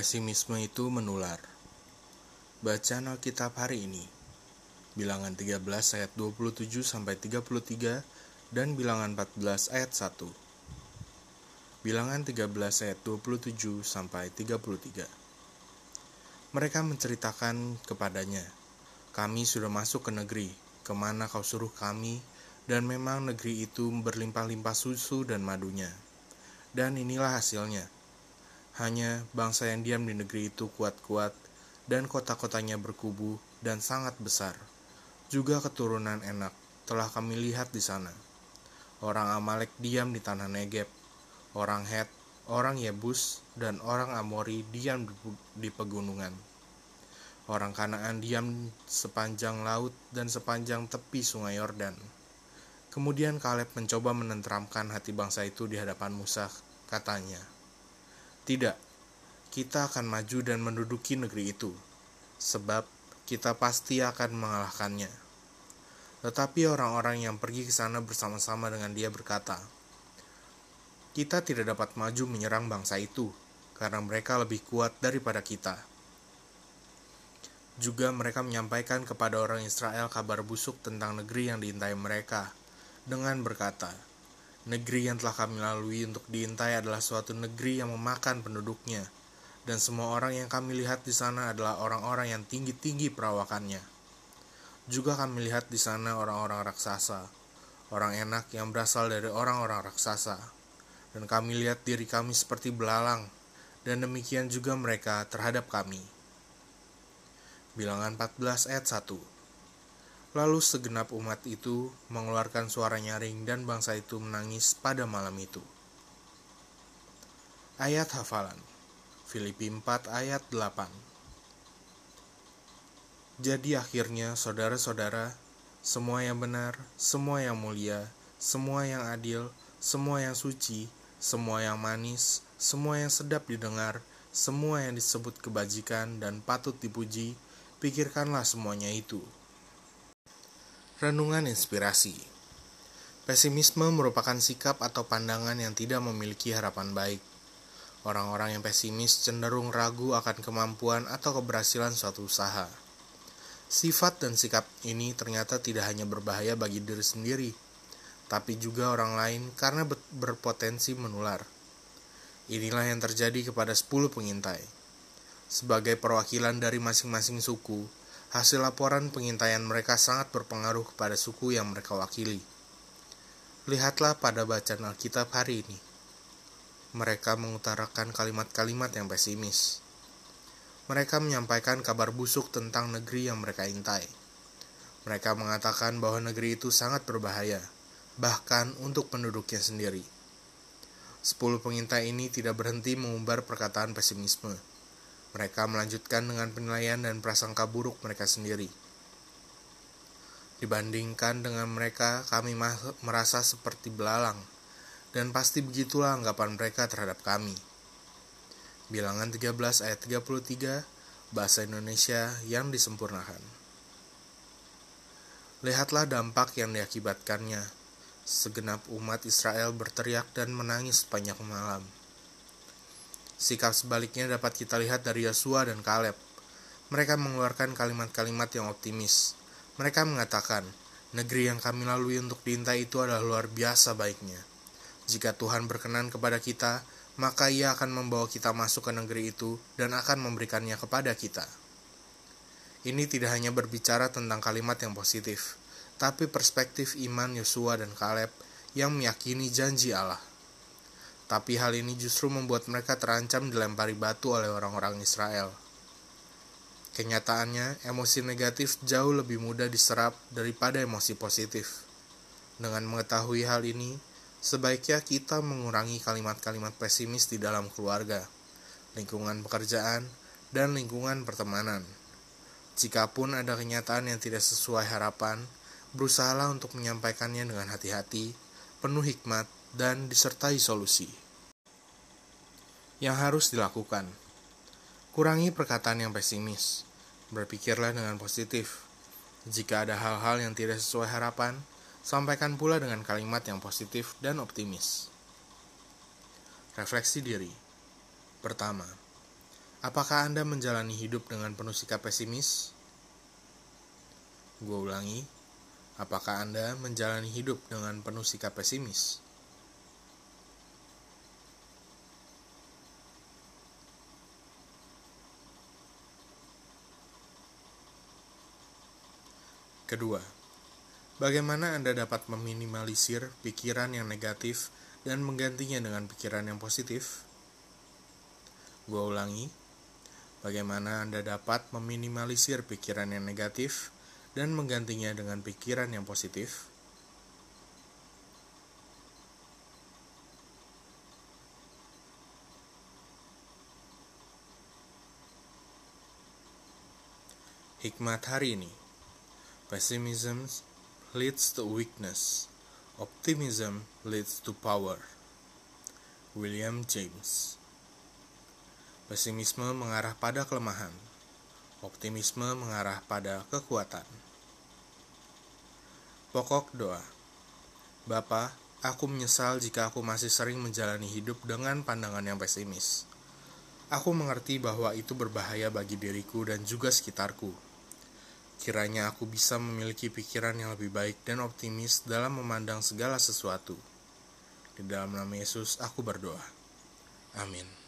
Pesimisme itu menular. Bacaan Alkitab hari ini. Bilangan 13 ayat 27 sampai 33 dan bilangan 14 ayat 1. Bilangan 13 ayat 27 sampai 33. Mereka menceritakan kepadanya, kami sudah masuk ke negeri, ke mana kau suruh kami, dan memang negeri itu berlimpah-limpah susu dan madunya. Dan inilah hasilnya. Hanya bangsa yang diam di negeri itu kuat-kuat, dan kota-kotanya berkubu dan sangat besar. Juga keturunan enak telah kami lihat di sana. Orang Amalek diam di tanah Negeb, orang Het, orang Yebus, dan orang Amori diam di pegunungan. Orang Kanaan diam sepanjang laut dan sepanjang tepi sungai Yordan. Kemudian Kaleb mencoba menenteramkan hati bangsa itu di hadapan Musa, katanya, Tidak, kita akan maju dan menduduki negeri itu, sebab kita pasti akan mengalahkannya. Tetapi orang-orang yang pergi ke sana bersama-sama dengan dia berkata, kita tidak dapat maju menyerang bangsa itu, karena mereka lebih kuat daripada kita. Juga mereka menyampaikan kepada orang Israel kabar busuk tentang negeri yang diintai mereka, dengan berkata, Negeri yang telah kami lalui untuk diintai adalah suatu negeri yang memakan penduduknya, dan semua orang yang kami lihat di sana adalah orang-orang yang tinggi-tinggi perawakannya. Juga kami lihat di sana orang-orang raksasa, orang enak yang berasal dari orang-orang raksasa, dan kami lihat diri kami seperti belalang, dan demikian juga mereka terhadap kami. Bilangan 14 ayat 1 Lalu segenap umat itu mengeluarkan suara nyaring dan bangsa itu menangis pada malam itu. Ayat hafalan Filipi 4 ayat 8 Jadi akhirnya saudara-saudara, semua yang benar, semua yang mulia, semua yang adil, semua yang suci, semua yang manis, semua yang sedap didengar, semua yang disebut kebajikan dan patut dipuji, pikirkanlah semuanya itu. Renungan inspirasi Pesimisme merupakan sikap atau pandangan yang tidak memiliki harapan baik. Orang-orang yang pesimis cenderung ragu akan kemampuan atau keberhasilan suatu usaha. Sifat dan sikap ini ternyata tidak hanya berbahaya bagi diri sendiri, tapi juga orang lain karena berpotensi menular. Inilah yang terjadi kepada 10 pengintai. Sebagai perwakilan dari masing-masing suku, hasil laporan pengintaian mereka sangat berpengaruh kepada suku yang mereka wakili. Lihatlah pada bacaan Alkitab hari ini. Mereka mengutarakan kalimat-kalimat yang pesimis. Mereka menyampaikan kabar busuk tentang negeri yang mereka intai. Mereka mengatakan bahwa negeri itu sangat berbahaya bahkan untuk penduduknya sendiri. Sepuluh pengintai ini tidak berhenti mengumbar perkataan pesimisme. Mereka melanjutkan dengan penilaian dan prasangka buruk mereka sendiri. Dibandingkan dengan mereka, kami merasa seperti belalang, dan pasti begitulah anggapan mereka terhadap kami. Bilangan 13 ayat 33, Bahasa Indonesia yang disempurnakan. Lihatlah dampak yang diakibatkannya, segenap umat Israel berteriak dan menangis sepanjang malam. Sikap sebaliknya dapat kita lihat dari Yosua dan Kaleb. Mereka mengeluarkan kalimat-kalimat yang optimis. Mereka mengatakan, negeri yang kami lalui untuk diintai itu adalah luar biasa baiknya. Jika Tuhan berkenan kepada kita, maka ia akan membawa kita masuk ke negeri itu dan akan memberikannya kepada kita. Ini tidak hanya berbicara tentang kalimat yang positif, tapi perspektif iman Yosua dan Kaleb yang meyakini janji Allah. Tapi hal ini justru membuat mereka terancam dilempari batu oleh orang-orang Israel. Kenyataannya, emosi negatif jauh lebih mudah diserap daripada emosi positif. Dengan mengetahui hal ini, sebaiknya kita mengurangi kalimat-kalimat pesimis di dalam keluarga, lingkungan pekerjaan, dan lingkungan pertemanan. Jikapun ada kenyataan yang tidak sesuai harapan, berusahalah untuk menyampaikannya dengan hati-hati, penuh hikmat, dan disertai solusi. Yang harus dilakukan Kurangi perkataan yang pesimis, berpikirlah dengan positif. Jika ada hal-hal yang tidak sesuai harapan, sampaikan pula dengan kalimat yang positif dan optimis. Refleksi diri Pertama, Apakah Anda menjalani hidup dengan penuh sikap pesimis? Gue ulangi, apakah Anda menjalani hidup dengan penuh sikap pesimis? Kedua, bagaimana Anda dapat meminimalisir pikiran yang negatif dan menggantinya dengan pikiran yang positif? Gue ulangi, bagaimana Anda dapat meminimalisir pikiran yang negatif dan menggantinya dengan pikiran yang positif. Hikmat hari ini Pessimism leads to weakness, optimism leads to power. William James Pesimisme mengarah pada kelemahan, optimisme mengarah pada kekuatan. Pokok doa Bapa, aku menyesal jika aku masih sering menjalani hidup dengan pandangan yang pesimis. Aku mengerti bahwa itu berbahaya bagi diriku dan juga sekitarku. Kiranya aku bisa memiliki pikiran yang lebih baik dan optimis dalam memandang segala sesuatu. Di dalam nama Yesus, aku berdoa. Amin.